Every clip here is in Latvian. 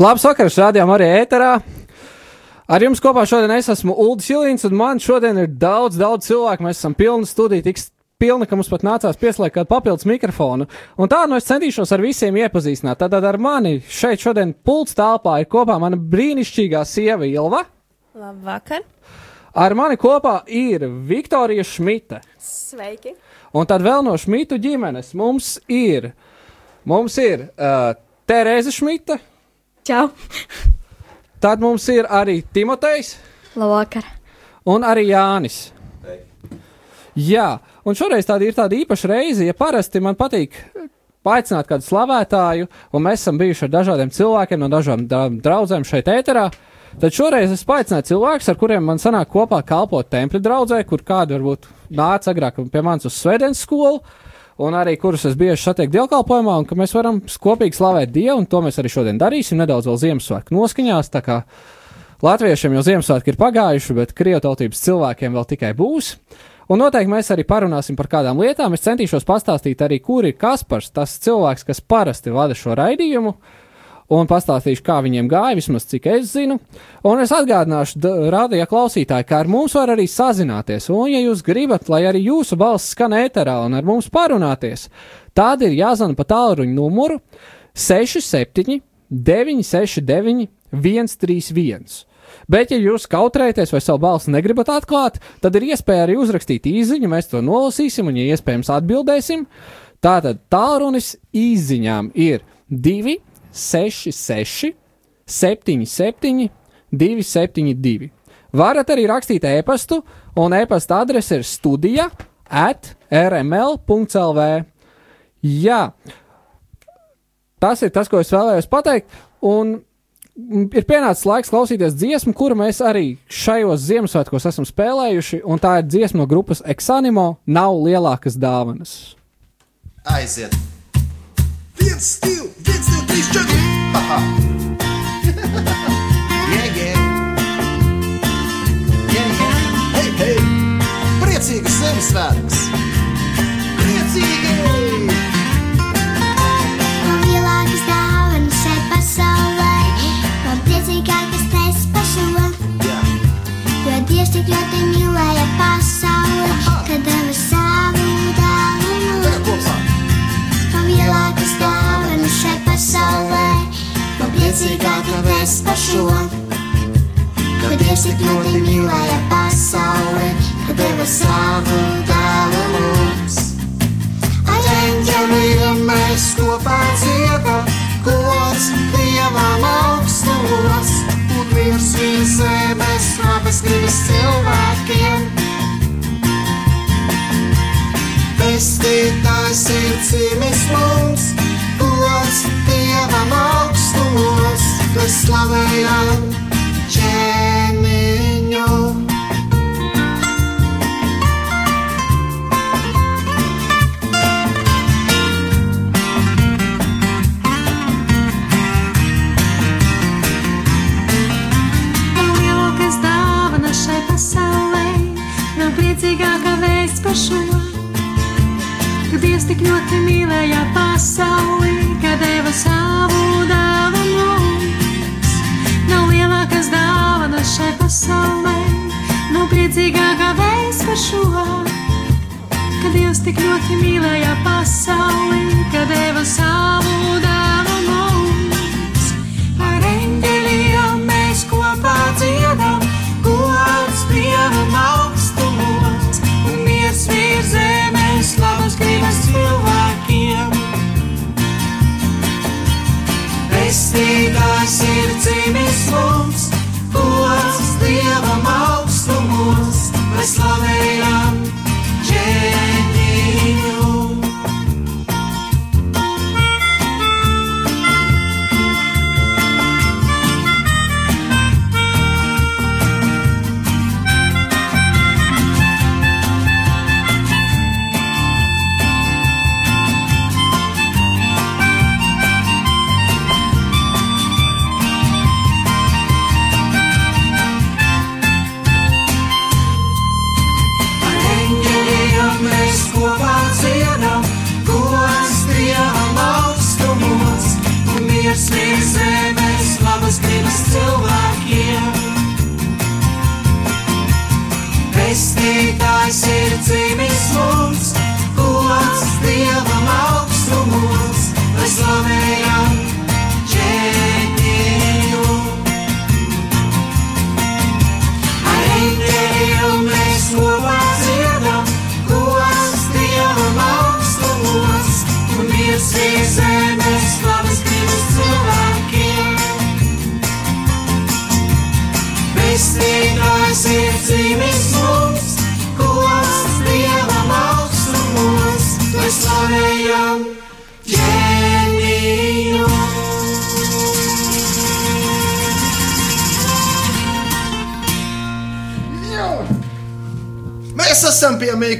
Labs vakars, rādījām arī ēterā. Ar jums kopā šodien es esmu Ulris Jilīns, un man šodien ir daudz, daudz cilvēku. Mēs esam pilni studiju, tik pilni, ka mums pat nācās pieslēgt kādu papildus mikrofonu. Un tā nu es centīšos ar visiem iepazīstināt. Tad ar mani šeit šodien pults telpā ir kopā mana brīnišķīgā sieva Ilva. Labvakar! Ar mani kopā ir Viktorija Šmita. Sveiki! Un tad vēl no Šmitu ģimenes mums ir, mums ir uh, Terēza Šmita. Čau! Tad mums ir arī Timotejs Labvakar! un arī Jānis. Jā, un šoreiz tāda ir tāda īpaša reize, ja parasti man patīk paaicināt kādu slavētāju, un mēs esam bijuši ar dažādiem cilvēkiem no dažādām dra draudzēm šeit ēterā. Tad šoreiz es paaicināju cilvēkus, ar kuriem man sanāk kopā kalpot templi draudzē, kur kādi varbūt nāca agrāk pie manis uz Svētdienas skolu, un arī kurus es bieži satieku dievkalpojumā, un ka mēs varam kopīgi slavēt Dievu, un to mēs arī šodien darīsim nedaudz vēl Ziemassvētku noskaņās. Latviešiem jau Ziemassvētki ir pagājuši, bet krievu tautības cilvēkiem vēl tikai būs. Un noteikti mēs arī parunāsim par kādām lietām. Es centīšos pastāstīt arī, kur ir Kaspars, tas cilvēks, kas parasti vada šo raidījumu, un pastāstīšu, kā viņiem gāja, vismaz cik es zinu. Un es atgādināšu, rādījā klausītāji, kā ar mums var arī sazināties. Un, ja jūs gribat, lai arī jūsu balss skan ēterā un ar mums parunāties, tad ir jāzana pa tālruņa numuru 67 969 131. Bet, ja jūs kautrēties vai savu balsi negribat atklāt, tad ir iespēja arī uzrakstīt īsiņu, mēs to nolasīsim un, ja iespējams, atbildēsim. Tātad tālrunis īsiņām ir 2, 6, 6, 7, 7, 2, 7, 2. Varat arī rakstīt e-pastu, un e-pasta adrese ir studija at rml.clv. Jā, tas ir tas, ko es vēlējos pateikt. Un ir pienācis laiks klausīties dziesmu, kuru mēs arī šajos Ziemassvētkos esam spēlējuši, un tā ir dziesma no grupas Exanimo Nav lielākas dāvanas. Aiziet! Viens, divi, viens, divi, trīs, četri! Haha! yeah, yeah! Yeah, yeah! Hei, hei! Priecīgas Ziemassvētkus! Priecīgi! Man lielākas dāvanas šai pasaulē, man priecīgākas tas par šo. Jā! Jo Dievs tik ļoti mīlēja pasauli, man priecīgākas tas par šo. Jo Dievs tik ļoti mīlēja pasauli, ka deva savu dēlu mums. Ar eņģeļiem mēs kopā dziedam, gods Dievam augstumos, un virs zemes labestības cilvēkiem. Pestītājs ir cīmis mums, gods Dievam augstumos, mēs slavējam ķēniņu. Priecīgākā vēsts par šo. Ka Dievs tik ļoti mīlēja pasauli, ka deva savu dāvanu šai pasaulē, nav priecīgākā vēsts par šo. Ka Dievs tik ļoti mīlēja pasauli, ka deva savu dāvanu mums. Ar eņģeļiem mēs kopā dziedam, gods Dievam augstumos, un miers virs zemes labas gribas cilvēkiem. Pestītājs ir cīnis mums, gods Dievam augstumos, mēs slavējam ķēniņu.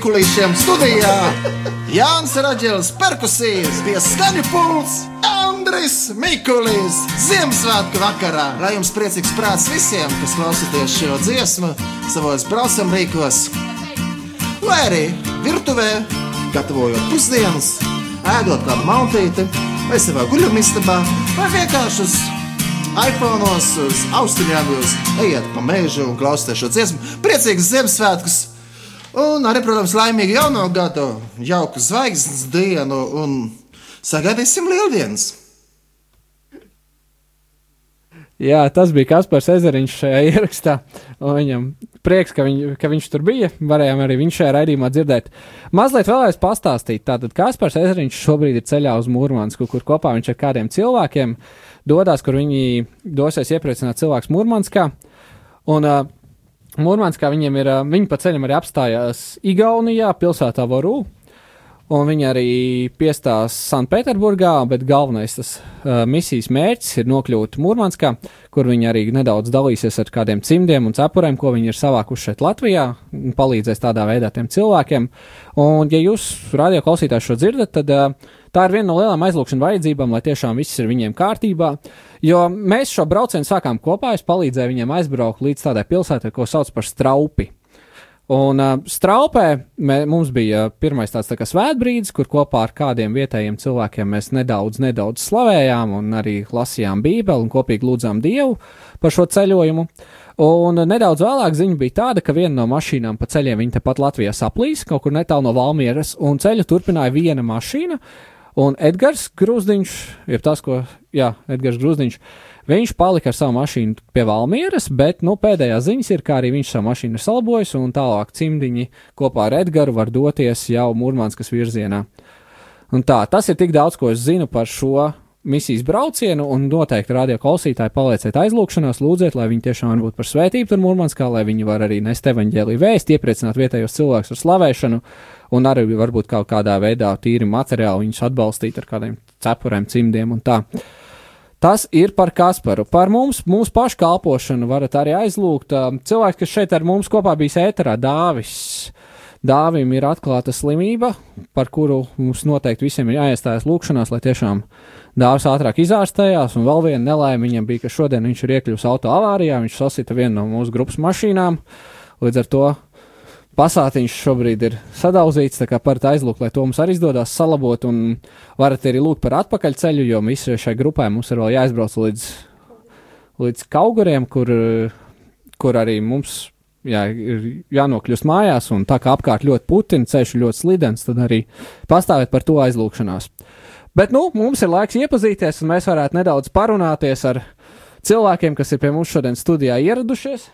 Mīkulīšiem studijā. Jānis Raģels, perkusijas, pie skaņu pults, Andris Mikulis, Ziemassvētku vakarā. Lai jums priecīgs prāts visiem, kas klausāties šo dziesmu savos braucam rīkos, vai arī virtuvē, gatavojot pusdienas, ēdot kādu maltīti, vai savā guļamistabā, vai vienkārši uz iPhone, uz austiņām ejiet pa mežu un klausieties šo dziesmu. Priecīgs Ziemassvētkus! Un arī, protams, laimīgu jauno gadu, jauku zvaigznes dienu un sagaidīsim lieldienas! Jā, tas bija Kaspars Ezeriņš šajā ierakstā. Viņam prieks, ka, viņ, ka viņš tur bija. Varējām arī viņš šajā raidījumā dzirdēt. Mazliet vēlreiz pastāstīt. Tātad Kaspars Ezeriņš šobrīd ir ceļā uz Mūrmansku, kur kopā viņš ar kādiem cilvēkiem dodas, kur viņi dosies iepriecināt cilvēkus Mūrmanskā. Un uh, Mūrmanskā viņiem ir, viņi pa ceļam arī apstājās Igaunijā, pilsētā Vorū. Un viņi arī piestās Sanktpēterburgā, bet galvenais tas uh, misijas mērķis ir nokļūt Mūrmanskā, kur viņi arī nedaudz dalīsies ar kādiem cimdiem un cepuriem, ko viņi ir savākuši šeit Latvijā, un palīdzēs tādā veidā tiem cilvēkiem. Un, ja jūs radio klausītājs šo dzirdat, tad uh, tā ir viena no lielām aizlūgšana vajadzībām, lai tiešām viss ir viņiem kārtībā. Jo mēs šo braucienu sākām kopā, es palīdzēju viņiem aizbraukt līdz tādai pilsētai, ko sauc par Straupi. Un uh, straupē mē, mums bija pirmais tāds tā kā svētbrīdis, kur kopā ar kādiem vietējiem cilvēkiem mēs nedaudz, nedaudz slavējām un arī lasījām Bībeli un kopīgi lūdzām Dievu par šo ceļojumu. Un nedaudz vēlāk ziņa bija tāda, ka viena no mašīnām pa ceļiem viņa tepat Latvijā saplīs, kaut kur netālu no Valmieras, un ceļu turpināja viena mašīna. Un Edgars Grūziņš, ir tas, ko, jā, Edgars Grūziņš, viņš palika ar savu mašīnu pie Valmieras, bet, nu, pēdējā ziņas ir, kā arī viņš savu mašīnu ir salabojis, un tālāk cimdiņi kopā ar Edgaru var doties jau Mūrmānskas virzienā. Un tā, tas ir tik daudz, ko es zinu par šo misijas braucienu, un noteikti radio klausītāji palieciet aizlūgšanās, lūdziet, lai viņi tiešām var būt par svētību tur Mūrmanskā, lai viņi var arī nest evaņģēlīju vēstu, iepriecināt vietējos cilvēkus ar slavēšanu, un arī varbūt kaut kādā veidā tīri materiāli viņus atbalstīt ar kādiem cepuriem, cimdiem un tā. Tas ir par Kasparu. Par mums, mūsu pašu kalpošanu varat arī aizlūgt. Cilvēks, kas šeit ar mums kopā bija ēterā, Dāvis. Dāvim ir atklāta slimība, par kuru mums noteikti visiem ir jāiestājas lūkšanās, lai tiešām dāvis ātrāk izārstējās. Un vēl viena nelaime viņam bija, ka šodien viņš ir iekļuvis auto avārijā, viņš sasita vienu no mūsu grupas mašīnām. Līdz ar to pasātiņš šobrīd ir sadauzīts, tā kā parat aizlūgt, lai to mums arī izdodas salabot, un varat arī lūgt par atpakaļceļu, jo visi šai grupai mums ir vēl jāizbrauc līdz, līdz Kauguriem, kur, kur arī mums jā, ir jānokļūst mājās, un tā kā apkārt ļoti putina, ceļš ļoti slidens, tad arī pastāvēt par to aizlūgšanās. Bet, nu, mums ir laiks iepazīties, un mēs varētu nedaudz parunāties ar cilvēkiem, kas ir pie mums šodien studijā ieradušies.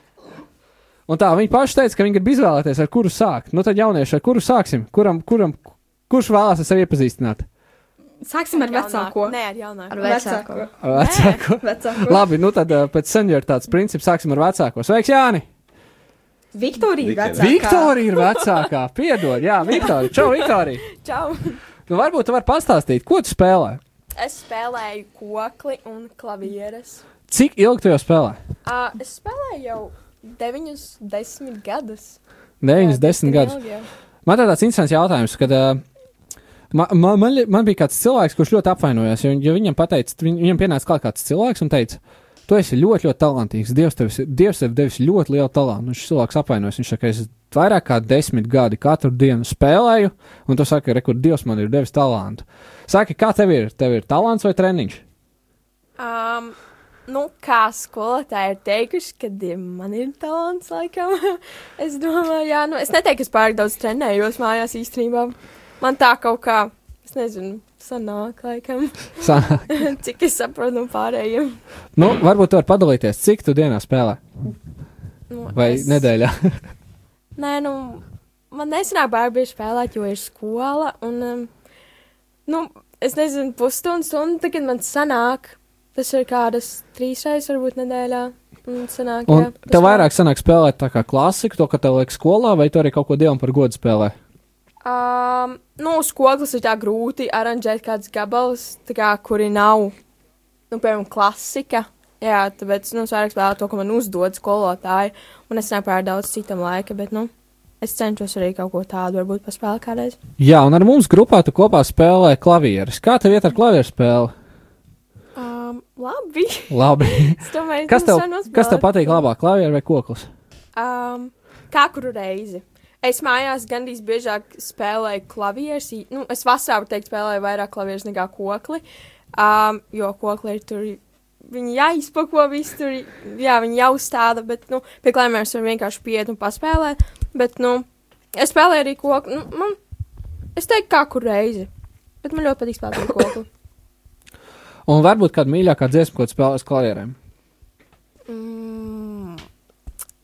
Un tā viņi paši teica, ka viņi grib izvēlēties, ar kuru sākt. Nu, tad jaunieši, ar kuru sāksim? Kuram, kuram, kurš vēlās ar sevi iepazīstināt? Sāksim ar vecāko. Nē, ar jaunāko. Ar vecāko. Ar vecāko. vecāko. Labi, nu tad uh, pēc senioritātes principa sāksim ar vecāko. Sveiks, Jāni! Viktorija ir vecākā. Viktorija ir vecākā. Piedod, jā, Viktorija. Čau, Viktorija! Čau! Nu, varbūt tu vari pastāstīt, ko tu spēlē? Es spēlēju kokli un klavieres. Cik ilgi tu jau spēlē? Uh, es spēlēju jau 9, 10 gadus. 9, Jā, 10 diezgan gadus. Man tāds interesants jautājums, kad uh, man, man, man, bija kāds cilvēks, kurš ļoti apvainojās, jo, viņam pateica, viņ, viņam pienāca klāt kāds cilvēks un teica, tu esi ļoti, ļoti talantīgs. Dievs tev, Dievs tev devis ļoti lielu talantu. Un šis cilvēks apvainojas. Viņš saka, es vairāk kā desmit gadi katru dienu spēlēju, un tu saki, rekur, Dievs man ir devis talantu. Saki, kā tev ir? Tev ir talants vai treniņš? Um, nu, kā skolotāji ir teikuši, ka man ir talants, laikam. es domāju, jā, nu, es neteiktu, ka es pārāk daudz trenējos mājās īstenībā. Man tā kaut kā, es nezinu, sanāk, laikam, Sanāk. cik es saprotu no pārējiem. Nu, varbūt tu vari padalīties, cik tu dienā spēlē Nu, vai es... nedēļā. Nē, nu, man nesanāk bērnu bieži spēlēt, jo ir skola. Un, um, nu, es nezinu, pusstundu, stundu, tad, kad man sanāk, tas ir kādas trīs reizes, varbūt nedēļā. Un sanāk, Un jā, tev vairāk sanāk spēlēt tā kā klasiku, to, ka tev liek skolā, vai tu arī kaut ko dievam par godu spēlē? Um, nu, skolu ir tā grūti aranžēt kādus gabalus, kā, kuri nav, nu, piemēram, klasika. Jā, tāpēc, nu, es vairāk spēlēju to, ko man uzdod skolotāji, un es nepārāk daudz citam laika, bet, nu, es cenšos arī kaut ko tādu, varbūt paspēlēt kādreiz. Jā, un ar mums grupā tu kopā spēlē klavierus. Kā tev iet ar klavieru spēli? Um, labi. Labi. Domāju, kas, tev, kas tev patīk labāk, klavieru vai koklis? Um, kā kuru reizi? Es mājās gandrīz biežāk spēlēju klavierus. Nu, es vasarā, var teikt, spēlēju vairāk klavierus nekā kokli. Um, jo kokli ir tur. Viņi jāizpako visu tur, jā, viņi jau stāda, bet, nu, pie klavieriem var vienkārši pieiet un paspēlēt. Bet, nu, es spēlēju arī kokli. Nu, man, es teiktu, kā kuru reizi. Bet man ļoti patīk spēlēt ar kokli. Un varbūt kāda mīļākā dziesma, ko tu spēlē uz klavierēm? Mm,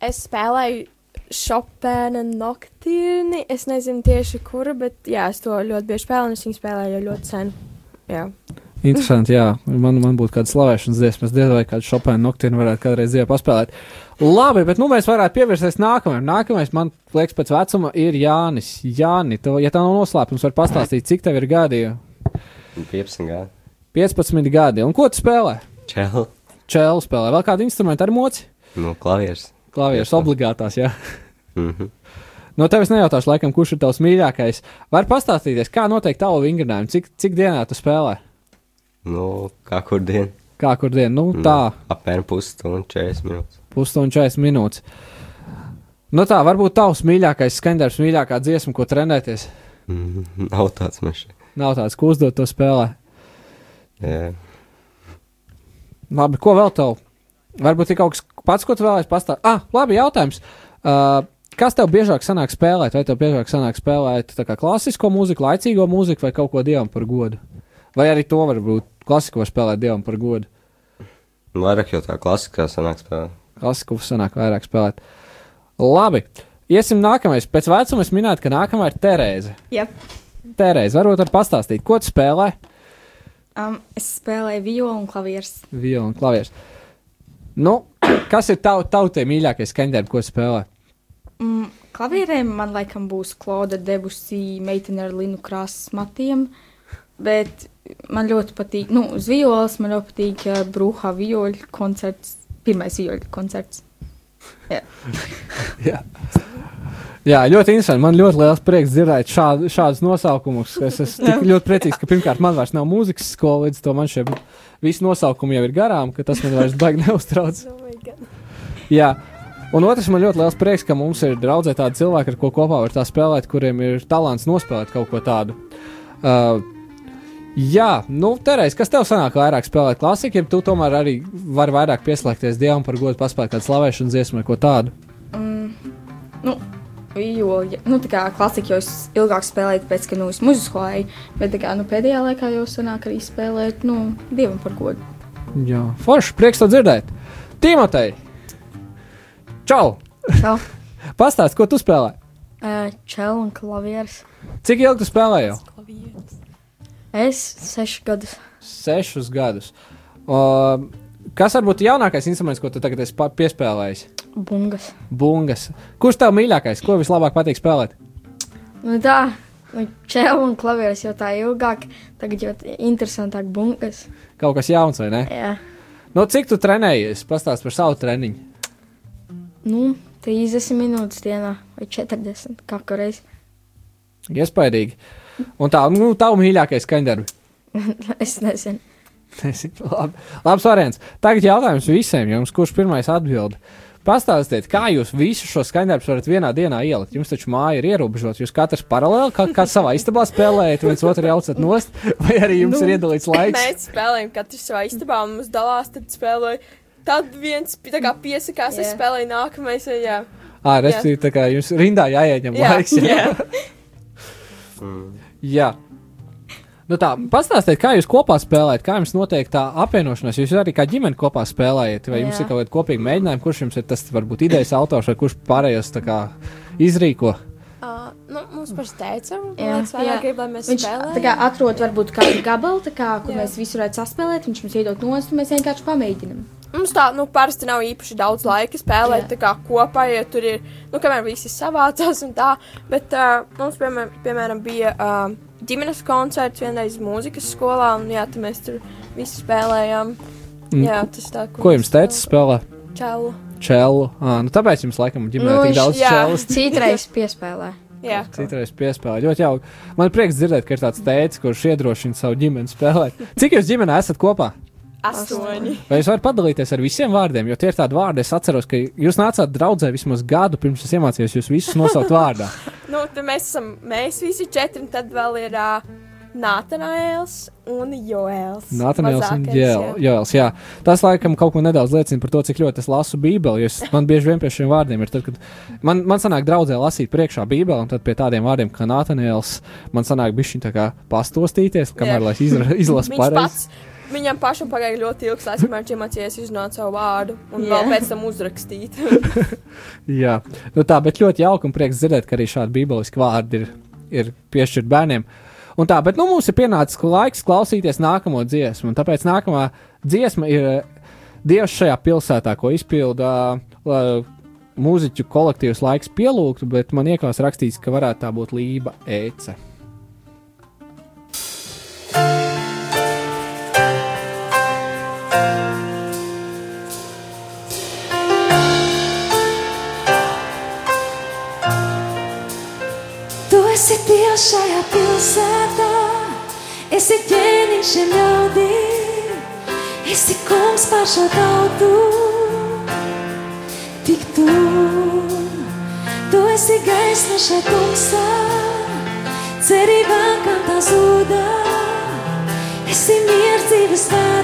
es spēlēju Chopina noktīrni. Es nezinu tieši kuru, bet jā, es to ļoti bieži spēlēju, un es viņu spēlēju jau ļoti sen. Jā. Interesanti, jā. Man, man būtu kāda slavēšanas dziesma. Es diezgan vai kādu šopēnu noktīnu varētu kādreiz dzīvē paspēlēt. Labi, bet nu mēs varētu pievērsties nākamajam. Nākamais, man liekas, pēc vecuma ir Jānis. Jāni, tu, ja tā nav noslēpums, var pastāstīt, cik tev ir gadi? 15 gadi. 15 gadi. Un ko tu spēlē? Čel. Čēlu spēlē. Vēl kādu instrumentu ar moci? Nu, klavieres. Klavieres obligātās, jā. Mhm. No tevis nejautāšu, laikam, kurš ir tavs mīļākais. Var pastāstīties, kā notiek tavu vingrinājumu, cik, cik dienā tu spēlē? Nu, kā kur dienu? Kā kur dienu? Nu, Nu, tā, Apmēram pusstundu, 40 minūtes. pusstundu 40 minūtes. Nu tā, varbūt tavs mīļākais skandarbs, mīļākā dziesma, ko trenēties. Mhm. Nav tāds mežs. Nav tāds, ko uzdot to spēlē. Jā. Labi, ko vēl tev? Varbūt ir kaut kas pats, ko tu vēlēsies pastāstīt. Ah, labi, jautājums. Uh, kas tev biežāk sanāk spēlēt? Vai tev biežāk sanāk spēlēt tā kā klasisko mūziku, laicīgo mūziku vai kaut ko dievam par godu? Vai arī to varbūt klasisko var spēlēt dievam par godu? Nu, Vairāk jau tā klasikā sanāk spēlē. Klasiku sanāk vairāk spēlēt. Labi, iesim nākamais. Pēc vecuma es minēju, ka nākamā ir Terēze. Jā. Terēze, varbūt var pastāstīt, ko tu spēlē? Um, es spēlēju violu un klavierus. Viola un klavieres. Nu, kas ir tav, tautai mīļākais skaņdarbs, ko spēlē? Mm, klavierēm man laikam būs Klauda debusī, meitene ar linu krāsas matiem. Bet man ļoti patīk, nu, uz violas man ļoti patīk uh, Brūhā vioļu koncerts, pirmais vioļu koncerts. Jā. Jā, ļoti interesanti. Man ļoti liels prieks dzirdēt šādu, šādus nosaukumus. Es esmu tik ļoti priecīgs, ka pirmkārt man vairs nav mūzikas skola, līdz to man šie visi nosaukumi jau ir garām, ka tas man vairs baigi neuztrauc. Jā. Un otrs, man ļoti liels prieks, ka mums ir draudzē tādi cilvēki, ar ko kopā var tā spēlēt, kuriem ir talants nospēlēt kaut ko tādu. Uh, jā, nu, Terēs, kas tev sanāk vairāk spēlēt klasiku, ja tu tomēr arī vari vairāk pieslēgties dievam par godu paspēt kādu slavēšanas dziesmu vai ko tādu? Mm, nu, vioļi, nu, tā kā klasika jau ilgāk spēlēju, pēc ka, nu, es muzikas skolēju, bet, tā kā, nu, pēdējā laikā jau sanāk arī spēlēt, nu, dievam par godu. Jā, forši, prieks to dzirdēt. Timotei! Čau! Čau! Pastāst, ko tu spēlē? Uh, Čel un klavieris. Cik ilgi tu spēlē jau? Es sešu gadus. Sešus gadus. Uh, kas varbūt jaunākais instruments, ko tu tagad esi piespēlējis? Bungas. Bungas. Kurš tev mīļākais? Ko vislabāk patīk spēlēt? Nu, tā, nu, čel un klavieris jau tā ilgāk, tagad jau tā interesantāk bungas. Kaut kas jauns, vai ne? Jā. No cik tu trenējies? Pastāst par savu treniņu. Nu, 30 minūtes dienā vai 40 katru reizi. Iespaidīgi. Un tā, nu, tavu mīļākais skaņdarbi. es nezinu. Labi. Labs variants. Tagad jautājums visiem jums, kurš pirmais atbild. Pastāstiet, kā jūs visus šos skaņdarbus varat vienā dienā ielikt. Jums taču māja ir ierobežota. Jūs katrs paralēli, kā, kā savā istabā spēlējat, viens otru jaucat nost, vai arī jums nu, ir iedalīts laiks? Mēs spēlējam katrs savā istabā un mums dalās, tad spēlēju. Tad viens tā kā piesakās, yeah. es spēlēju nākamais. Jā, Ā, respektīvi, tā kā jums rindā jāieņem Jā, laiks. Jā. jā. Nu tā, pastāstiet, kā jūs kopā spēlējat, kā jums notiek tā apvienošanās. Jūs arī kā ģimene kopā spēlējat, vai jums Jā. ir kaut kāda kopīga mēģinājuma, kurš jums ir tas varbūt idejas autors, vai kurš pārējos tā kā izrīko? uh, mums par teicu, Jā, mēs vairāk jā. gribam, lai mēs Viņš spēlējam. tā kā atrod varbūt kādu gabalu, tā kā, kur Jā. mēs visu varētu saspēlēt. Viņš mums iedod nost, un mēs vienkārši pamēģinām. Mums tā, nu, parasti nav īpaši daudz laika spēlēt, Jā. tā kā kopā, ja tur ir, nu, kamēr visi savācās un tā. Bet uh, mums, piemēram, piemēram bija uh, ģimenes koncerts vienreiz mūzikas skolā, un jā, tad mēs tur visi spēlējām. Mm, Jā, tas tā, Ko jums teica spēlē? Čelu. Čelu. À, nu tāpēc jums laikam ģimenē Nu, tik daudz jā. čelas. Citreiz piespēlē. Jā. Citreiz piespēlēt. Ļoti jauki. Man ir prieks dzirdēt, ka ir tāds teicis, kurš iedrošina savu ģimeni spēlēt. Cik jūs ģimenē esat kopā? Astoņi. Vai jūs varat padalīties ar visiem vārdiem? Jo tie ir tādi vārdi, es atceros, ka jūs nācāt draudzē vismaz gadu pirms es iemācījos jūs visus nosaukt vārdā. Nu, mēs esam, mēs visi četri, un tad vēl ir uh, Nātanēls un Joēls. Nātanēls un Mazākais, Jēl- jā. Joēls. Jā, tas laikam kaut ko nedaudz liecina par to, cik ļoti es lasu Bībeli. jo Es, man bieži vien pie šiem vārdiem ir tad, kad man, man sanāk draudzē lasīt priekšā Bībeli, un tad pie tādiem vārdiem kā Nātanēls man sanāk bišķiņ tā kā pastostīties, kamēr lai izra- izlasu pareizi. pats, viņam pašam pagāja ļoti ilgs laiks, kamēr viņš iemācījās izrunāt savu vārdu un Jā. vēl pēc tam uzrakstīt. Jā, nu tā, bet ļoti jauki un prieks dzirdēt, ka arī šādi bībeliski vārdi ir, ir piešķirti bērniem. Un tā, bet nu mums ir pienācis laiks klausīties nākamo dziesmu, tāpēc nākamā dziesma ir eh, Dievs šajā pilsētā, ko izpilda uh, mūziķu kolektīvs laiks pielūgt, bet man iekās rakstīts, ka varētu tā būt Lība Ece. Tu esi Dievs šajā pilsētā, esi ķēniņš šiem ļaudīm, esi kungs pār šo tautu. Tik tu, tu esi gaisma šai tumsā, cerībā, kam tā zūdā, esi miers dzīves vētrās.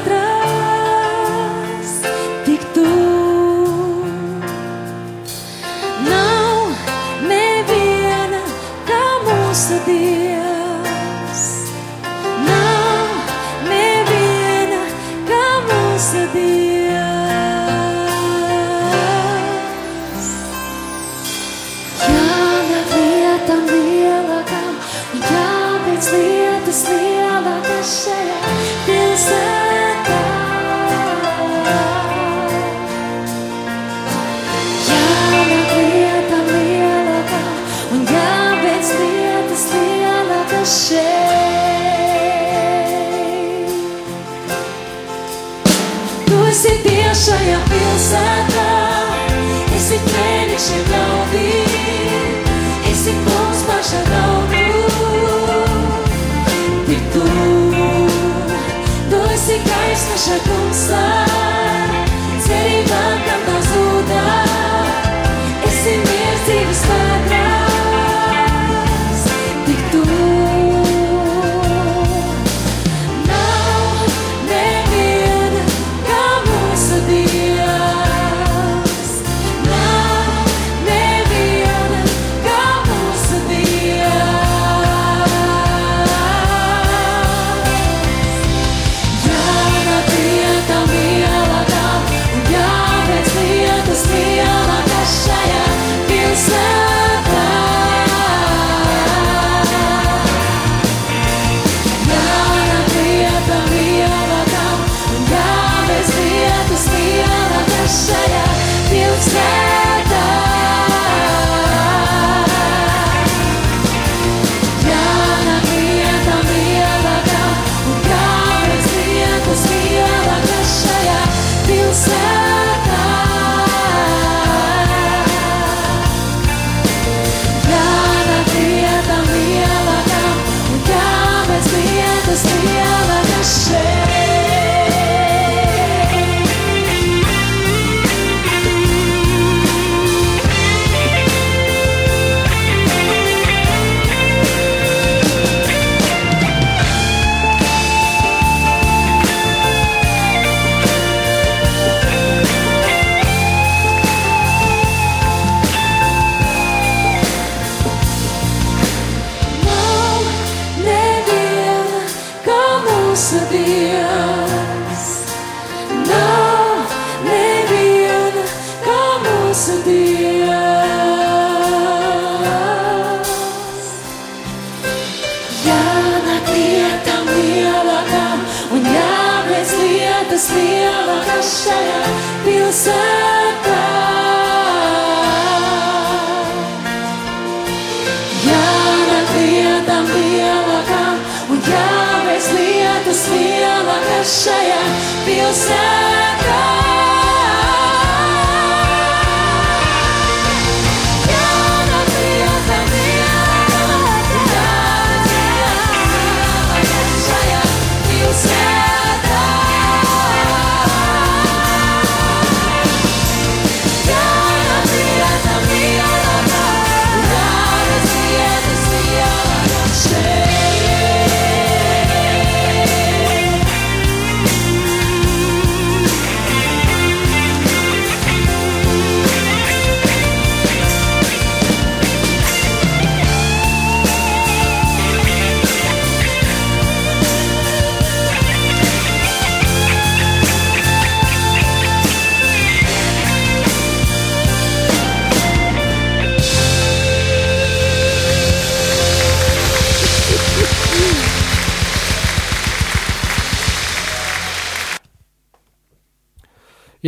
Lietas lielākas šajā pilsētā.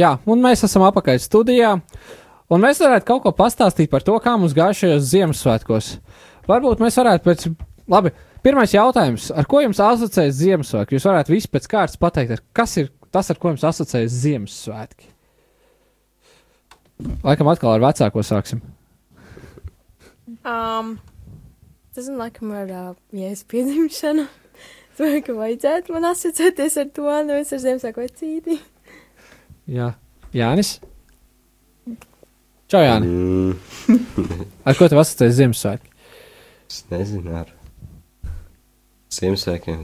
Jā, un mēs esam apakaļ studijā. Un mēs varētu kaut ko pastāstīt par to, kā mums gāja šajos Ziemassvētkos. Varbūt mēs varētu pēc. Labi, pirmais jautājums. Ar ko jums asociējas Ziemassvētki? Jūs varētu visi pēc kārtas pateikt, kas ir tas, ar ko jums asociējas Ziemassvētki? Laikam atkal ar vecāko sāksim. Um, tas ir laikam ar uh, jēzus piedzimšanu. Es domāju, ka vajadzētu man asociēties ar to, nevis ar Ziemassvētku vecīti. Jā, Jānis. Čau, Jāni. Mm, Ar ko tev asociējas Ziemassvētki? es nezinu, ar Ziemassvētkiem.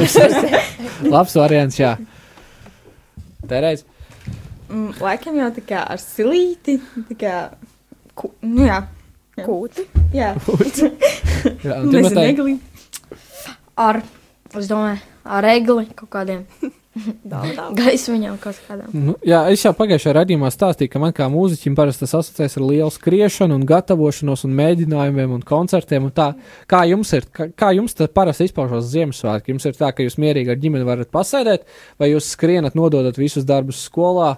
Labs variants, jā. Terēs. Mm, Laikam jau tā kā ar silīti, tā kā, ku, nu jā, Jā. Kūti. jā. Jā, un Timotei? Ar, es domāju, ar egli kaut kādiem Gaismiņiem kaut kādām. Nu, jā, es jau pagājušajā raidījumā stāstīju, ka man kā mūziķim parasti tas asociēs ar lielu skriešanu, un gatavošanos, un mēģinājumiem un koncertiem. Un tā, kā jums ir, kā, kā jums tas parasti izpaužas Ziemassvētku? Jums ir tā, ka jūs mierīgi ar ģimeni varat pasēdēt, vai jūs skrienat, nododat visus darbus skolā,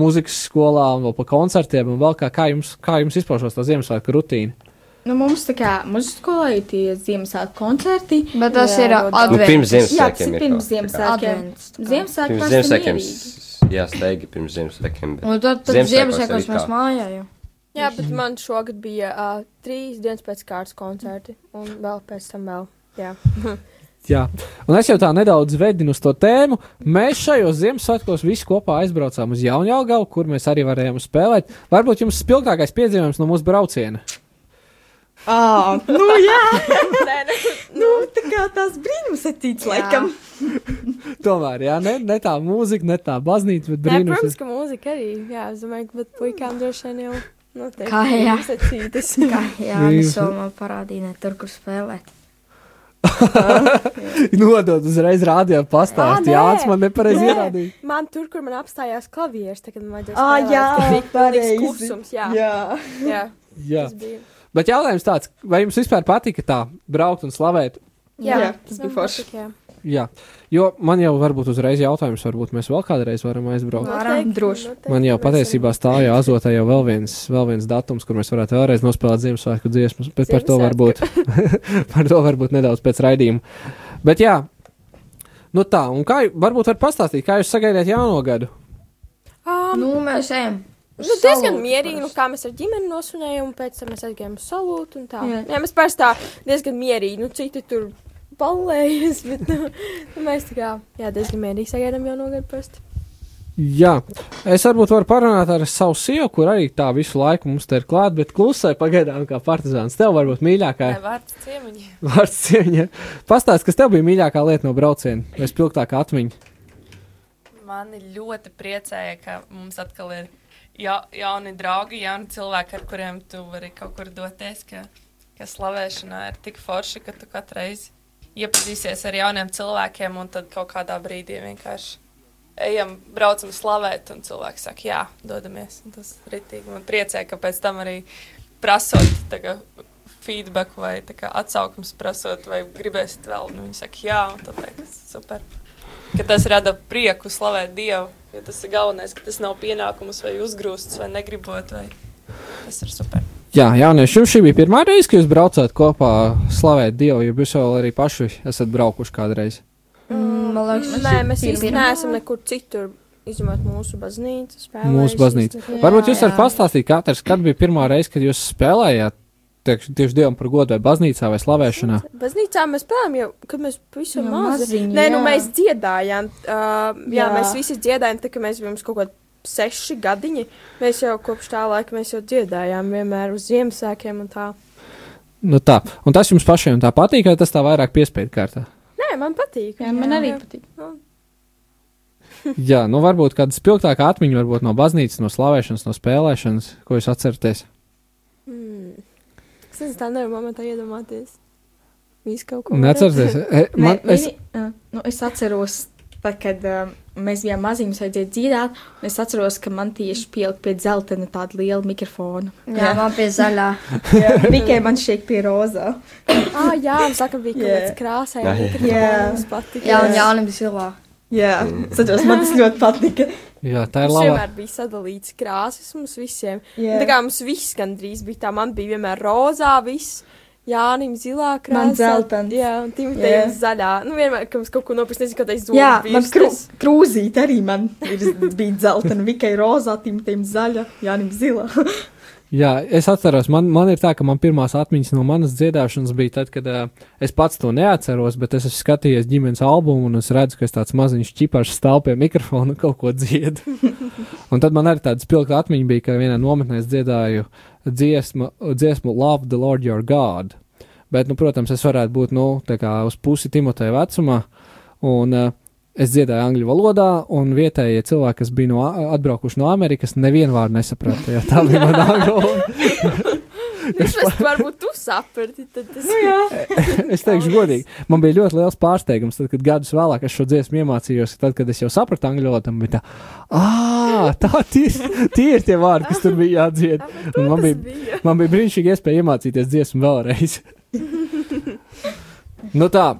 mūzikas skolā, un vēl pa koncertiem, un vēl kā, kā jums, kā jums izpaužas tā Ziemassvētku rutīna? Nu, mums tā kā mūsu skolā ir tie Ziemassvētku koncerti. Bet tas Jā, ir ļoti Nu, advents. pirms Jā, Ziemassvētkiem ir pirms Ziemassvētkiem. Advents. Ziemassvētku Pirms Ziemassvētkiem. Jā, steigi pirms Ziemassvētkiem. bet- Un tad, tad Ziemassvētkos mēs mājā jau. Jā, bet man šogad bija uh, trīs dienas pēc kārtas koncerti, un vēl pēc tam vēl. Jā. Jā, un es jau tā nedaudz vedinu uz to tēmu. Mēs šajos Ziemassvētkos visi kopā aizbraucām uz Jaunjēlgavu, kur mēs arī varējām spēlēt. Varbūt jums spilgtākais piedzīvojums no mūsu brauciena. Ā, nu jā, Nē, nē, nu tā kā tās brīnums atīts Jā. laikam. Tomēr, jā, ne, ne tā mūzika, ne tā baznīca, bet nē, brīnums. protams, ka mūzika arī. Jā, es domāju, bet puikām droši vien jau. Nu, te Kā, jā. Sacītas. Kā, jā, vēl man parādīju, ne tur, kur spēlēt. Nodot uzreiz rādījā nē. Jā, tas man nepareizi Nē. ierādīja. Man tur, kur man apstājās klavieres, tagad man vajadzēja. Spēlēt, jā, pareizi. Klusums, jā. jā. jā. Jā. Tas bija. Bet jautājums tāds, vai jums vispār patika tā braukt un slavēt? Jā, jā, tas bija forši. jā. Jā, jo man jau varbūt uzreiz jautājums, varbūt mēs vēl kādreiz varam aizbraukt. Varam, Noteikti, droši. noteikti. Man jau patiesībā stāja azotā jau vēl viens, vēl viens datums, kur mēs varētu vēlreiz nospēlēt Ziemassvētku dziesmas, bet par to varbūt, par to varbūt nedaudz pēc raidījuma. Bet jā, nu tā, un kā, varbūt var pastāstīt, kā jūs sagaidāt jauno gadu? Um, Nu, mēs ejam. Nu, diezgan mierīgi, nu, kā mēs ar ģimeni nosvinējām, un pēc tam mēs aizgājām uz salūtu un tā. Jā, Jā. mēs parasti tā diezgan mierīgi, nu, citi tur balējas, bet, nu, nu mēs tā kā, jā, diezgan mierīgi sagaidām jau nogadu parasti. Jā, es varbūt varu parunāt ar savu sievu, kur arī tā visu laiku mums te ir klāt, bet klusē pagaidām kā partizāns. Tev varbūt mīļākā vārds ciemiņi. vārds cieņa. Pastāst, kas tev bija mīļākā lieta no brauciena, vai spilgtākā atmiņa? Mani ļoti priecēja, ka mums atkal ir ja, jauni draugi, jauni cilvēki, ar kuriem tu vari kaut kur doties. Ka, ka slavēšanā ir tik forši, ka tu katru reizi iepazīsies ar jauniem cilvēkiem, un tad kaut kādā brīdī vienkārši ejam, braucam slavēt, un cilvēks saka, jā, dodamies. Un tas ritīgi man priecē, ka pēc tam arī prasot kā, feedback vai kā, atsauksmes prasot, vai gribēsit vēl, nu viņi saka, jā, un tad liekas super. Ka tas rada prieku slavēt Dievu. Jo tas ir galvenais, ka tas nav pienākums vai uzgrūsts vai negribot. Vai... Tas ir super. Jā, jaunieši, jums šī bija pirmā reize, kad jūs braucāt kopā slavēt Dievu, jo jūs vēl arī paši esat braukuši kādreiz. Mm, man liekas, Nē, mēs īsti neesam nekur citur. Izņemot mūsu baznīcu. Mūsu baznīca. Varbūt jūs varat pastāstīt, katrs, kad bija pirmā reize, kad jūs spēlējāt tieši, tieši Dievam par godu vai baznīcā vai slavēšanā. Baznīcā mēs spēlējām jau, kad mēs pavisam Jā, mazi. maziņi, Nē, nu jā. mēs dziedājām. Uh, jā, jā, Jā. mēs visi dziedājām, tā kā mēs bijām kaut kādi seši gadiņi. Mēs jau kopš tā laika mēs jau dziedājām vienmēr uz Ziemassvētkiem un tā. Nu tā, un tas jums pašiem tā patīk, vai tas tā vairāk piespiedu kārtā? Nē, man patīk. Jā, man arī patīk. Jā, nu varbūt kāda spilgtāka atmiņa varbūt no baznīcas, no slavēšanas, no spēlēšanas, ko jūs atceraties. Mm. Es nezinu, tā nevaru momentā iedomāties. Visu kaut ko. Neatcerieties, e, man, Nē, es. Uh, nu, es atceros, tā, kad uh, mēs bijām maziņi, mums vajadzēja dziedāt, un es atceros, ka man tieši pielika pie dzeltena tāda liela mikrofona. Jā, man pie zaļā. jā. Tikai man šeit pie rozā. Ah, jā, man saka, bija kaut Jā. kāds krāsai. Jā, jā. Jā. Jā, un Jānis bija silvā. Jā, es atceros, man tas ļoti patika. Jā, tā ir Mums laba. vienmēr bija sadalīts krāsas mums visiem. Jā. Tā kā mums viss gandrīz bija tā, man bija vienmēr rozā, viss. Jānim zilā krāsā. Man dzeltens. Jā, un Timotejam Jā. zaļā. Nu, vienmēr, kad mums kaut ko nopirkt, nezinu, kādā izdomā. Jā, man krū, krūzīt arī man ir, bija dzeltena, Vikai rozā, Timotejam zaļa, Jānim zila. Jā, es atceros, man, man ir tā, ka man pirmās atmiņas no manas dziedāšanas bija tad, kad uh, es pats to neatceros, bet es esmu skatījies ģimenes albumu un es redzu, ka es tāds maziņš čipašs stāv pie mikrofona un kaut ko dziedu. un tad man arī tāda spilgta atmiņa bija, ka vienā nometnē es dziedāju dziesmu, dziesmu Love the Lord Your God. Bet, nu, protams, es varētu būt, nu, uz pusi Timoteja vecumā. Un, uh, Es dziedāju angļu valodā, un vietējie cilvēki, kas bija no, atbraukuši no Amerikas, nevienu vārdu nesaprata. Tā bija mana angļu valoda. Vismaz varbūt tu saprati, tas Nu, es teikšu, godīgi, man bija ļoti liels pārsteigums, tad, kad gadus vēlāk es šo dziesmu iemācījos. Tad, kad es jau sapratu angļu valodu, man bija tā, ah, tā tie, tie ir tie vārdi, kas tur bija jādzied. Un man bija, bija. man bija brīnišķīgi iespēja iemācīties dziesmu vēlreiz. nu tā.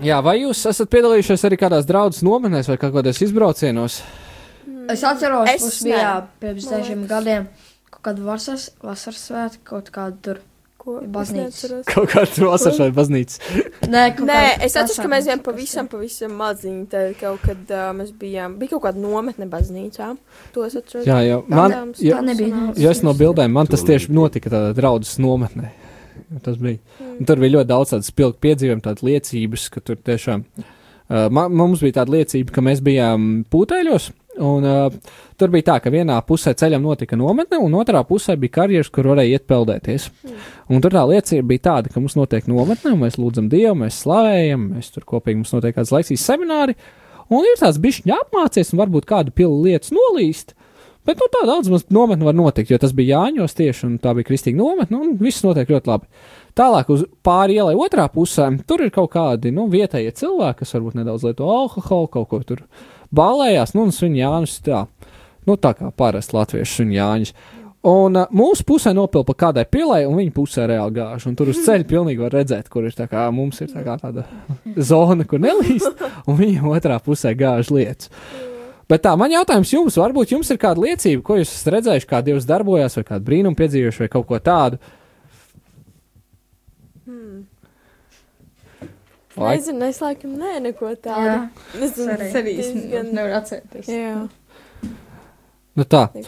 Jā, vai jūs esat piedalījušies arī kādās draudzes nometnēs vai kādos izbraucienos? Es atceros, Es kas bija pirms dažiem gadiem. Kaut kāda vasaras, vasaras svētki, kaut kāda tur. Ko? Neatceros. Kaut kādā vasaras vai baznīcas. Nē, kaut Nē, es atceros, ka mēs bijām pavisam, pavisam maziņi. Tad kaut kad uh, mēs bijām, bija kaut kāda nometne baznīcā. To es atceros. Jā, jau man, sanāca. nu, ja es no bildēm, man tas tieši notika tādā draudzes nometnē. Tas bija. Mm. Tur bija ļoti daudz tādu spilgtu piedzīvojumu, tādas liecības, ka tur tiešām. Uh, mums bija tāda liecība, ka mēs bijām pūtēļos, un uh, tur bija tā, ka vienā pusē ceļam notika nometne, un otrā pusē bija karjeras, kur varēja iet peldēties. Un tur tā liecība bija tāda, ka mums notiek nometne, mēs lūdzam Dievu, mēs slavējam, mēs tur kopīgi mums notiek kāds lekcijas semināri, un ir tāds bišķiņa apmācies, un varbūt kādu pilu lietas nolīst. Bet nu, tā daudz mums nometne var notikt, jo tas bija Jāņos tieši, un tā bija kristīga nometne, un viss notiek ļoti labi. Tālāk uz pāri ielai otrā pusē, tur ir kaut kādi nu, vietējie cilvēki, kas varbūt nedaudz lieto alkoholu, kaut ko tur balējās, nu, un viņi Jānis tā, nu, tā kā parasti latviešu un Jāņus. Un uh, mūsu pusē nopilpa kādai pilai, un viņa pusē reāli gāž. Tur uz ceļa pilnīgi var redzēt, kur ir tā kā mums ir tā kā tāda zona, kur nelīst, un viņa otrā pusē gāž lietas. Bet tā, man jautājums jums, varbūt jums ir kāda liecība, ko jūs esat redzējuši, kā Dievs darbojas, vai kādu brīnumu piedzīvojuši, vai kaut ko tādu. Hmm. Lai- Nezinu, es laikam nē, neko Jā. tādu. Nezinu, Es arī diezgan- nevaru atcerēties. Jā. Nu tā.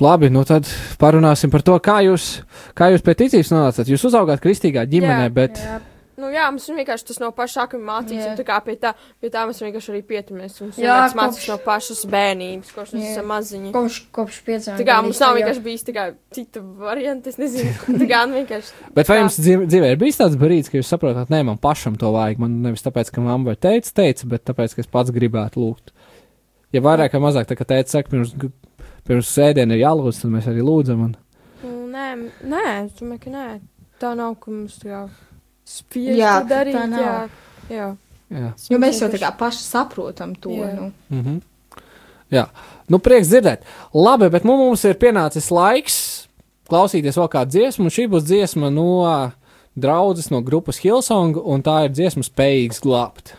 Labi, nu tad parunāsim par to, kā jūs, kā jūs pie ticības nonācāt. Jūs uzaugāt kristīgā ģimenē, Jā, bet Jā, Nu, jā, mums vienkārši tas no paša sākuma mācīts, Jā. un tā kā pie tā, pie tā mēs vienkārši arī pieturamies. Mums Jā, kopš- no pašas bērnības, kopš mēs esam maziņi. kopš, kopš pieciem. Tā kā mums nav vienkārši bijis tā kā cita varianta, es nezinu. Tā kā nu vienkārši. Bet vai jums dzīv- dzīvē ir bijis tāds brīdis, ka jūs saprotat, nē, man pašam to vajag? Man nevis tāpēc, ka mamma vai teica, teica, bet tāpēc, ka es pats gribētu lūgt. Ja vairāk vai mazāk, tā kā teica, saka, pirms, pirms sēdiena ir jālūdz, tad mēs arī lūdzam. Un... Nu, Nē, nē, es domāju, ka nē. Tā nav, ka mums tā kā spiež Jā, darīt. Jā, jā. Jā. Jo mēs jau tā kā paši saprotam to. Jā. Nu. Mhm. Jā, nu, prieks dzirdēt. Labi, bet nu, mums ir pienācis laiks klausīties vēl kādu dziesmu, un šī būs dziesma no draudzes no grupas Hillsong, un tā ir dziesma spējīgs glābt.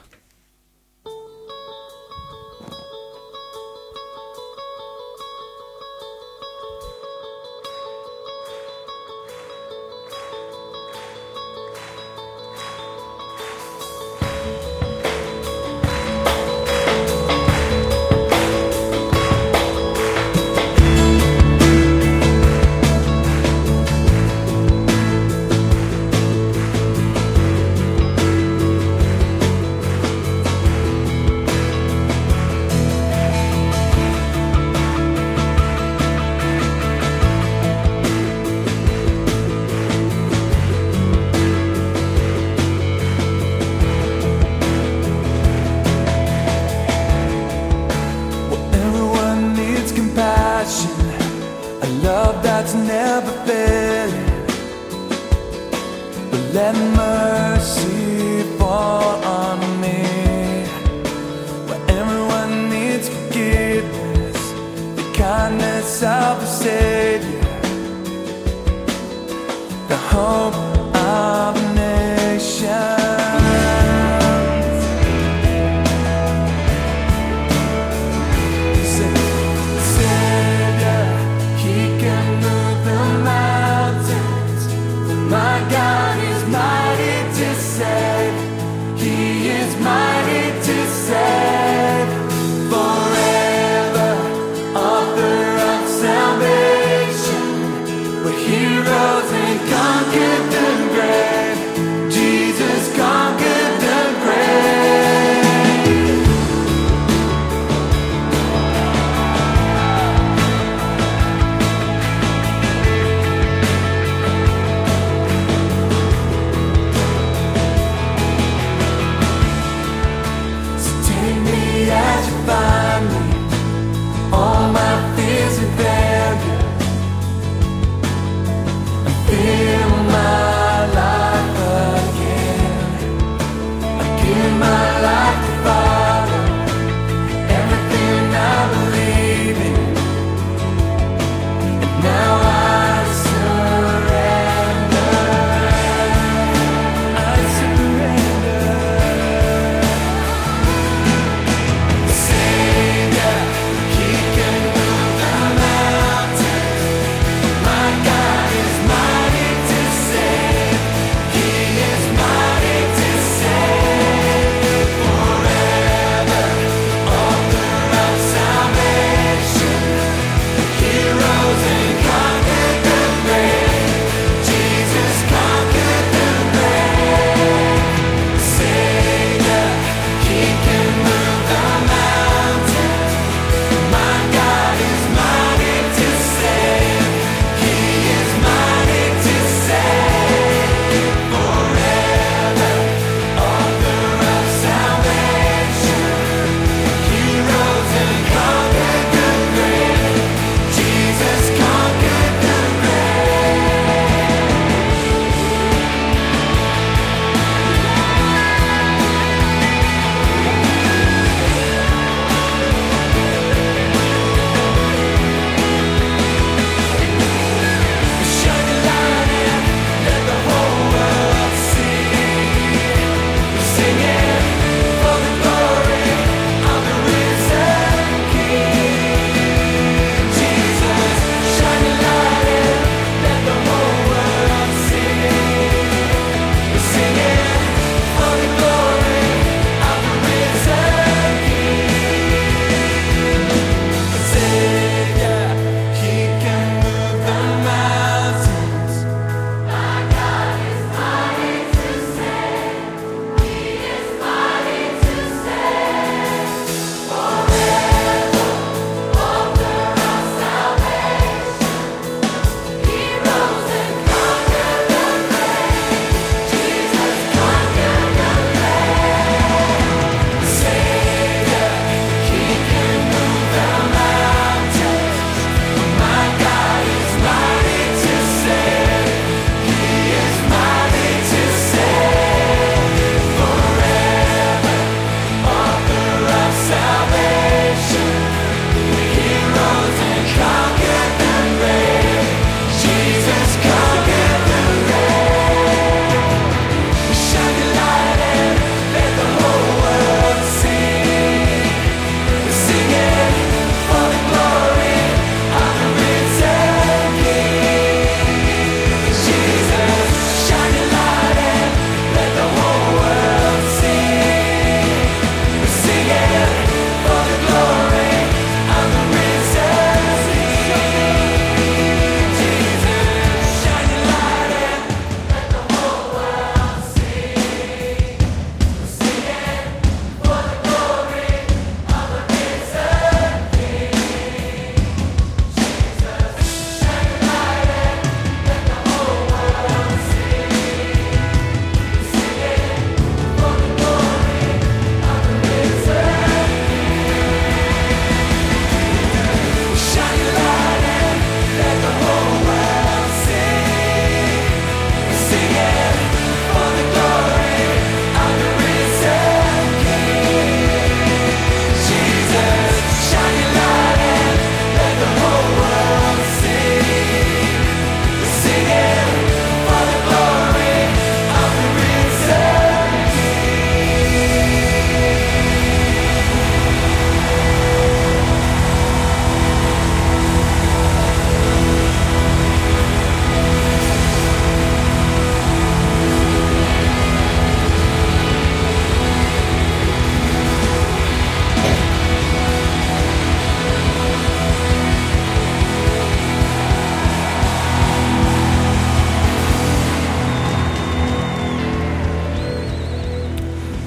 That's never fading. But let mercy fall on me. Where everyone needs forgiveness, the kindness of a Savior, the hope of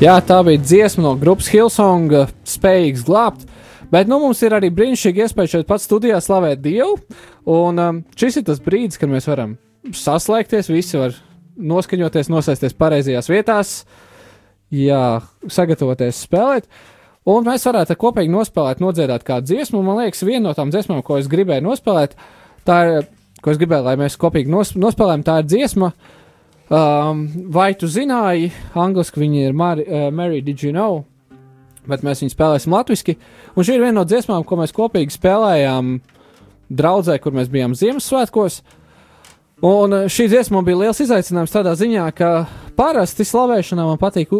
Jā, tā bija dziesma no grupas Hillsong, uh, spējīgs glābt. Bet nu, mums ir arī brīnišķīgi iespēja šeit pat studijā slavēt Dievu. Un um, šis ir tas brīdis, kad mēs varam saslēgties, visi var noskaņoties, nosēsties pareizajās vietās, jā, sagatavoties spēlēt. Un mēs varētu kopīgi nospēlēt, nodziedāt kādu dziesmu. Man liekas, viena no tām dziesmām, ko es gribēju nospēlēt, tā ir, ko es gribēju, lai mēs kopīgi nos, nospēlējam, tā ir dziesma. Um, vai tu zināji, angliski viņi ir Mary, uh, Mary Did You Know? Bet mēs viņu spēlēsim latviešu. Un šī ir viena no dziesmām, ko mēs kopīgi spēlējām draudzē, kur mēs bijām Ziemassvētkos. Un uh, šī dziesma bija liels izaicinājums tādā ziņā, ka parasti slavēšanā man patīk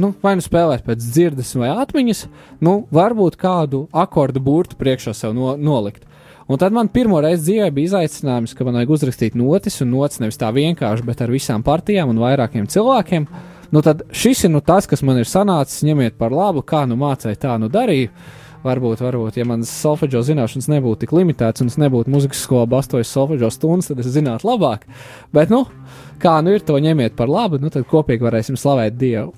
nu, vai nu spēlēt pēc dzirdes vai atmiņas, nu, varbūt kādu akordu burtu priekšā sev no, nolikt. Un tad man pirmo reizi dzīvē bija izaicinājums, ka man vajag uzrakstīt notis, un notis nevis tā vienkārši, bet ar visām partijām un vairākiem cilvēkiem. Nu, tad šis ir nu, tas, kas man ir sanācis. Ņemiet par labu, kā nu mācīju, tā nu darīju. Varbūt, varbūt, ja manas solfeģo zināšanas nebūtu tik limitētas, un es nebūtu muzikas skolā bastojis solfeģo stundas, tad es zinātu labāk. Bet, nu, kā nu ir, to ņemiet par labu, nu tad kopīgi varēsim slavēt Dievu.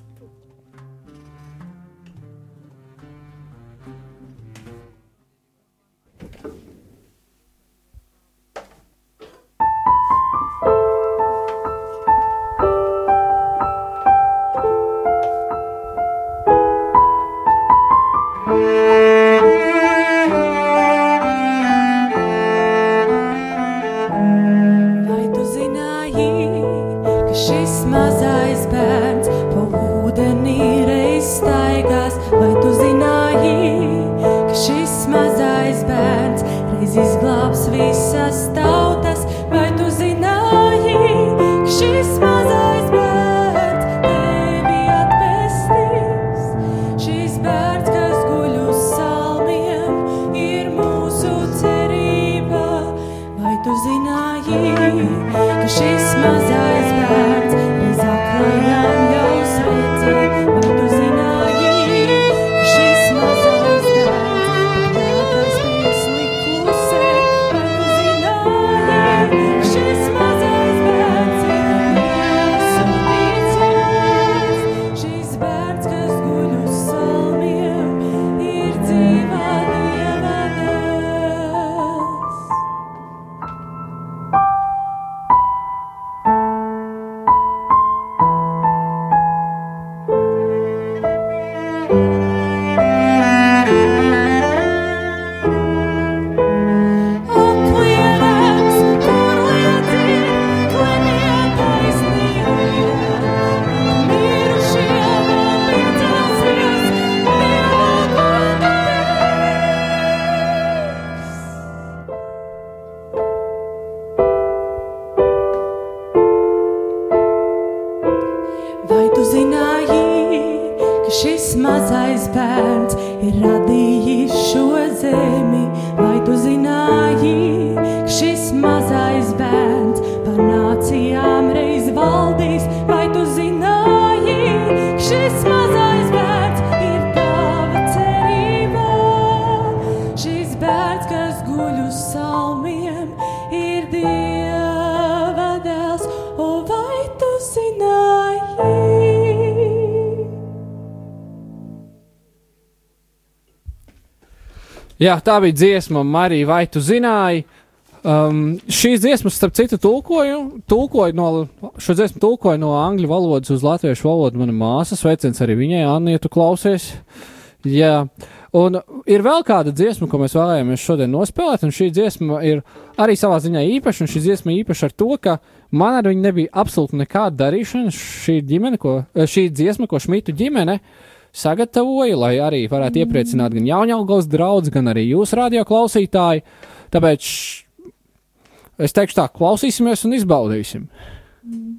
Jā, tā bija dziesma, Marija, vai tu zināji? Um, šīs dziesmas, starp citu, tulkoju, tulkoju no, šo dziesmu tulkoju no angļu valodas uz latviešu valodu. Mana māsa sveiciens arī viņai, Anna, ja tu klausies. Jā, un ir vēl kāda dziesma, ko mēs vēlējāmies šodien nospēlēt, un šī dziesma ir arī savā ziņā īpaša, un šī dziesma īpaša ar to, ka man ar viņu nebija absolūti nekāda darīšana. Šī, ģimene, ko, šī dziesma, ko Šmitu ģimene sagatavoju, lai arī varētu iepriecināt gan jaunaugaus draugus, gan arī jūsu radio klausītāji. Tāpēc es teikšu tā, klausīsimies un izbaudīsim. Mm.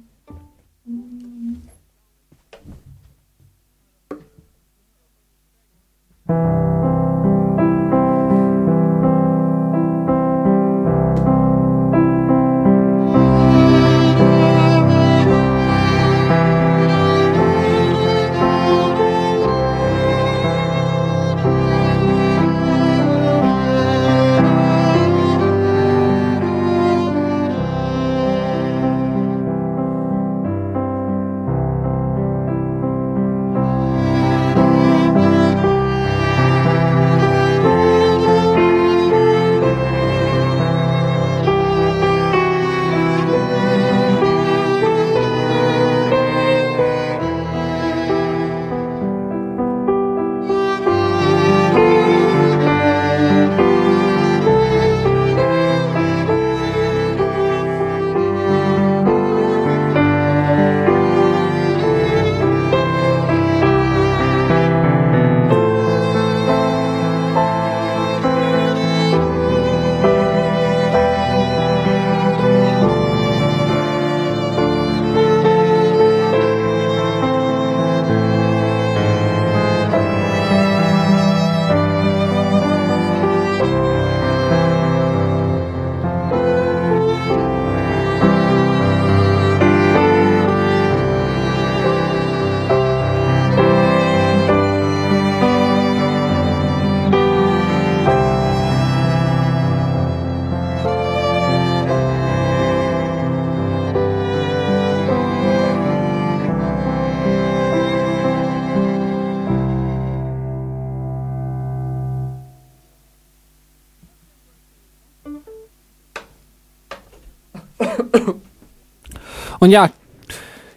Un jā,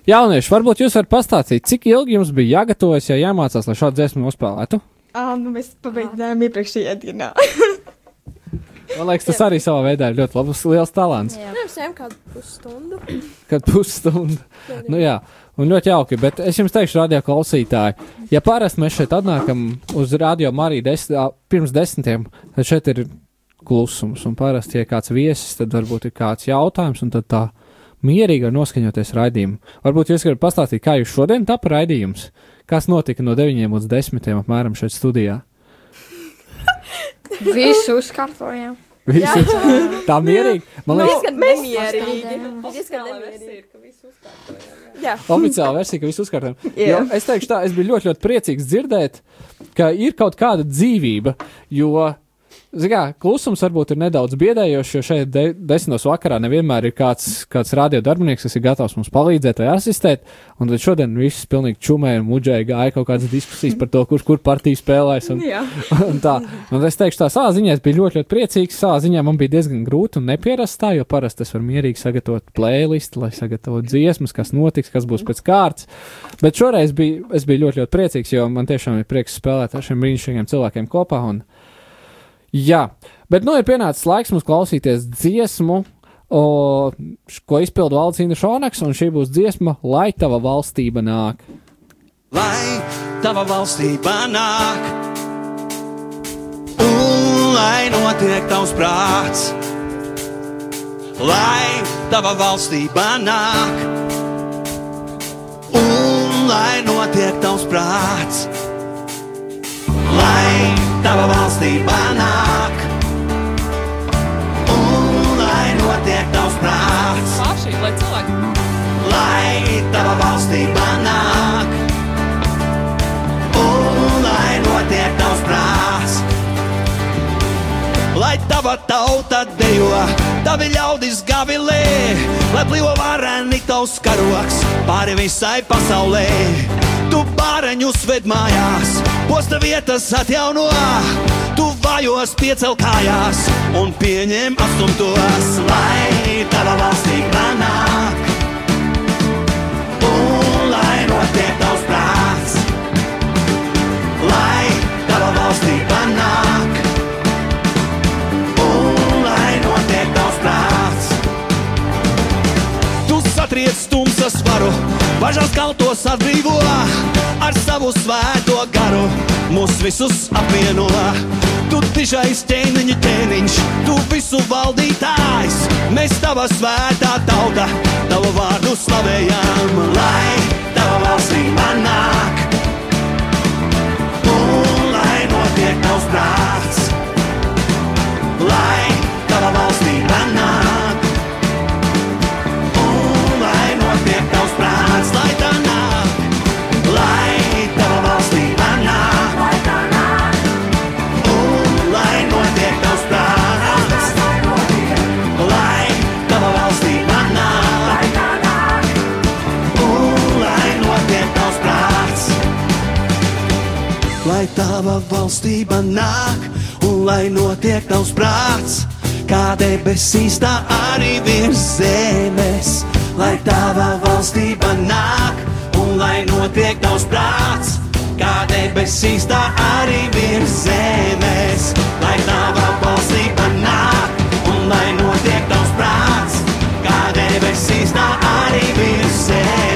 jaunieši, varbūt jūs varat pastāstīt, cik ilgi jums bija jāgatavojas, ja jāmācās, lai šādu dziesmu nospēlētu? Ah, nu mēs pabeidzām iepriekšējā dienā. Man liekas, tas arī savā veidā ir ļoti labs, liels talants. Jā, mēs ejam kādu pusstundu. Kad pusstundu. Nu, jā, un ļoti jauki. Bet es jums teikšu, radio klausītāji, ja parasti mēs šeit atnākam uz radio Mariju des, pirms desmitiem, tad šeit ir klusums. Un parasti, ja kāds viesis, tad varbūt ir kāds jautājums, un tad tā mierīgi var noskaņoties raidījumu. Varbūt jūs varat pastāstīt, kā jūs šodien tapa raidījums? Kas notika no 9 līdz 10 apmēram šeit studijā? Visu uzkārtojām. Visi tā mierīgi. Man Nu, liekas. Diezgan nemierīgi. Jā. oficiāla versija, ka viss uzkārtojam. Jā. Jo Es teikšu tā, es biju ļoti, ļoti priecīgs dzirdēt, ka ir kaut kāda dzīvība, jo, zināmā, klusums varbūt ir nedaudz biedējošs, jo šeit de desmitos vakarā nevienmēr ir kāds, kāds radiodarbinieks, kas ir gatavs mums palīdzēt vai asistēt, un tad šodien viss pilnīgi čumēja un muģēja gāja kaut kādas diskusijas par to, kurš kur partiju spēlēs. Un, un tā, un es teikšu tā, savā ziņā es biju ļoti, ļoti priecīgs, savā ziņā man bija diezgan grūti un nepierast tā, jo parasti es varu mierīgi sagatavot playlistu, lai sagatavotu dziesmas, kas notiks, kas būs pēc kārtas. Bet šoreiz biju, es biju ļoti, ļoti priecīgs, jo man tiešām ir prieks spēlēt ar šiem brīnišķīgiem cilvēkiem kopā. Un, jā, bet nu ir pienācis laiks mums klausīties dziesmu. O, ko izpildu Valdīna Šonaks, un šī būs dziesma, lai tava valstība nāk. lai tava valstība nāk, un lai notiek tavs prāts, lai tava valstība nāk, un lai notiek tavs prāts, lai tava valstība nāk, un lai notiek tavs prāts, Paši, lai cilvēki. lai tava valstība nāk. Un lai notiek tavs prāts, lai tava tauta dejo, tavi ļaudis gavilē, lai plīvo vareni tavs karoks pāri visai pasaulē. Tu bāreņus ved mājās, posta vietas atjauno, tu vājos piecel kājās un pieņem astumtos, lai tava valstība nāk. Un lai notiek tavs prāts, lai tava valstība nāk. Un lai notiek tavs prāts, tu satriec tumsas varu, bažas kaltos atbrīvo ar savu svēto garu. Mūs visus apvieno, tu tiešais ķēniņa ķēniņš, tu visu valdītājs. Mēs tava svētā tauta, tavu vārdu slavējam, lai tava valstība nāk. Un lai notiek tavs prāts, lai tava valstība nāk, un lai notiek tavs prāts, kā debesīs, tā arī virs zemes. Lai tava valstība nāk, un lai notiek tavs prāts, kā debesīs, tā arī virs zemes. Lai tava valstība nāk, un lai notiek tavs prāts, kā debesīs, tā arī virs zemes.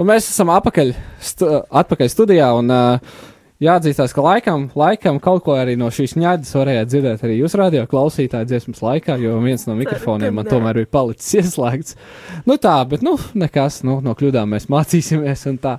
Un mēs esam apakaļ, stu, atpakaļ studijā. Un, uh, Jāatzīstās, ka laikam, laikam kaut ko arī no šīs ņēdes varējāt dzirdēt arī jūs radio klausītāju dziesmas laikā, jo viens no mikrofoniem man tomēr bija palicis ieslēgts. Nu tā, bet nu nekas, nu no kļūdām mēs mācīsimies un tā.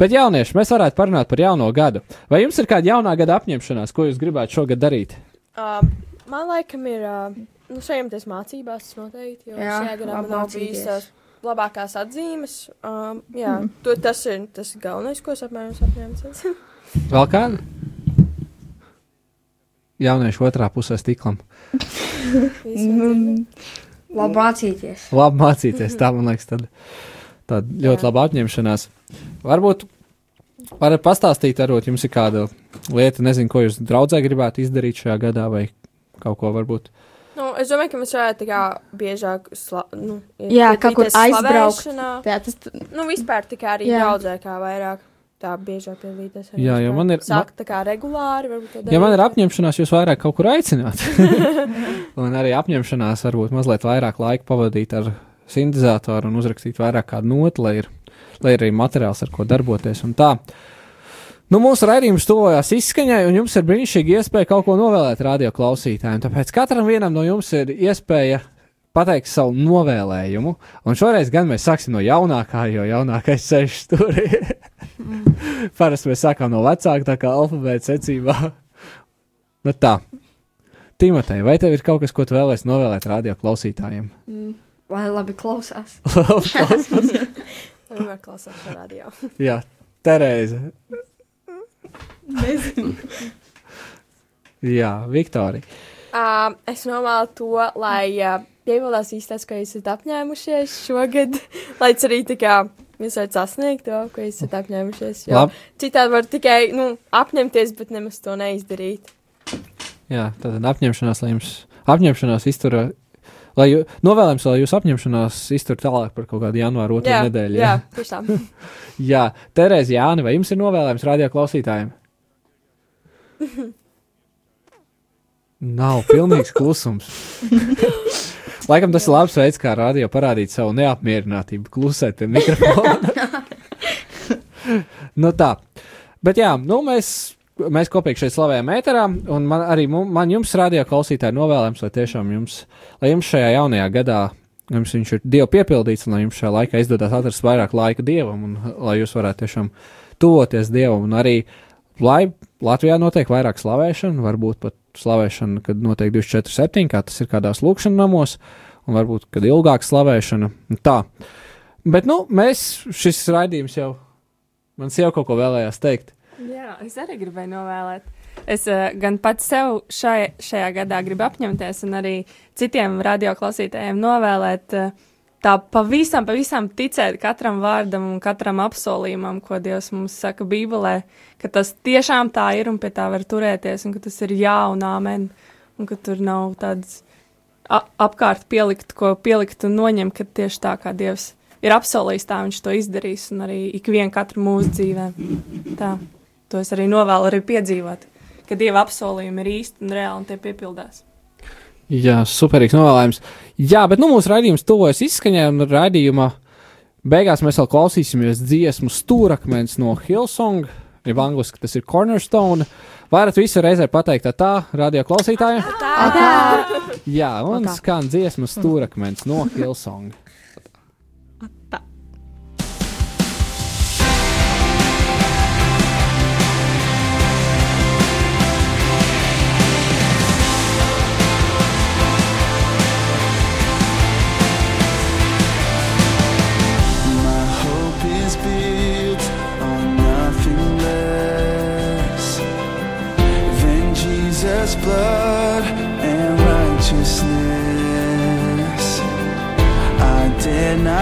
Bet jaunieši, mēs varētu parunāt par jauno gadu. Vai jums ir kāda jaunā gada apņemšanās, ko jūs gribētu šogad darīt? Uh, man laikam ir, uh, nu, tas mācībās tas noteikti, jo Jā, šajā gadā man nav mācīties. bijis tās labākās atzīmes. Um, jā, mm. to, tas ir tas galvenais, ko es apmēram apņēmu. Vēl kāda? Jaunieši otrā pusē stiklam. Mm, Labi mācīties. Labi mācīties, tā man liekas, tad, tad ļoti Jā. laba apņemšanās. Varbūt varat pastāstīt, varbūt jums ir kāda lieta, nezinu, ko jūs draudzē gribētu izdarīt šajā gadā vai kaut ko varbūt. Nu, es domāju, ka mēs varētu kā biežāk, sla, nu, Jā, kaut kur aizbraukt. Jā, tas Nu, vispār tā kā arī Jā. draudzē kā vairāk. Tā biežāk piedalīties. Jā, jo man ir- Sākt tā kā regulāri, varbūt to Ja man ir apņemšanās jūs vairāk kaut kur aicināt, un arī apņemšanās varbūt mazliet vairāk laika pavadīt ar sintēzatoru un uzrakstīt vairāk kādu notu, lai ir, lai ir arī materiāls, ar ko darboties un tā. Nu, mūsu raidījums tuvojās izskaņai, un jums ir brīnišķīga iespēja kaut ko novēlēt radio klausītājiem. Tāpēc katram vienam no jums ir iespēja pateikt savu novēlējumu. Un šoreiz gan mēs sāksim no jaunākā, jo jaunākais sēž stūrī. Parasti mēs sākām no vecāka, tā kā alfabēta secībā. Nu tā. Timotei, vai tev ir kaut kas, ko tu vēlēsi novēlēt radio klausītājiem? Mm, lai labi klausās. Vienmēr klausās šo radio. Jā, Terēza. Nezinu. Jā, Viktorija. Uh, es novēlu to, lai uh, piepildās īstās, ko jūs esat apņēmušies šogad, lai arī tā kā jūs varat sasniegt to, ko jūs esat apņēmušies. Jo Labi. citādi var tikai, nu, apņemties, bet nemaz to neizdarīt. Jā, tad apņemšanās, lai jums apņemšanās iztur. Lai jū, novēlējums, lai jūs apņemšanās iztur tālāk par kaut kādu janvāru otru jā, nedēļu. jā, tieši tā. jā, Terēza, Jāni, vai jums ir novēlējums radio klausītājiem? Nav pilnīgs klusums. Laikam tas ir labs veids, kā radio parādīt savu neapmierinātību, klusēt pie mikrofona. nu tā. Bet jā, nu mēs, mēs kopīgi šeit slavējam ēterā, un man arī man jums, radio klausītāji, novēlējums, lai tiešām jums, lai jums šajā jaunajā gadā, jums viņš ir Dievu piepildīts, un lai jums šajā laikā izdodas atrast vairāk laika Dievam, un lai jūs varētu tiešām tuvoties Dievam, un arī, lai Latvijā notiek vairāk slavēšana, varbūt pat slavēšana, kad notiek 24-7, kā tas ir kādās lūkšanas namos, un varbūt, kad ilgāk slavēšana, tā. Bet, nu, mēs, šis raidījums jau, man jau kaut ko vēlējās teikt. Jā, es arī gribēju novēlēt. Es uh, gan pats sev šai, šajā gadā gribu apņemties, un arī citiem radioklausītājiem novēlēt uh, tā pavisam, pavisam ticēt katram vārdam un katram apsolījumam, ko Dievs mums saka Bībelē, ka tas tiešām tā ir un pie tā var turēties, un ka tas ir jā un āmen, un ka tur nav tāds apkārt pielikt, ko pielikt un noņemt, ka tieši tā kā Dievs ir apsolījis, tā viņš to izdarīs, un arī ikvienu katru mūsu dzīvē. Tā, to es arī novēlu arī piedzīvot, ka Dieva apsolījumi ir īsti un reāli un tie piepildās. Jā, superīgs novēlējums. Jā, bet nu, mūsu raidījums tuvojas izskaņai, un raidījuma beigās mēs vēl klausīsimies dziesmu stūrakmens no Hillsong, jeb angliski tas ir Cornerstone. Varat visu reizē pateikt tā, tā radio klausītājiem? Tā. Jā, un Tā. skan dziesmu stūrakmens no Hillsong.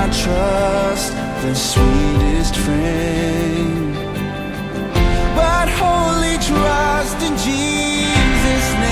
Not trust the sweetest friend, but wholly trust in Jesus' name.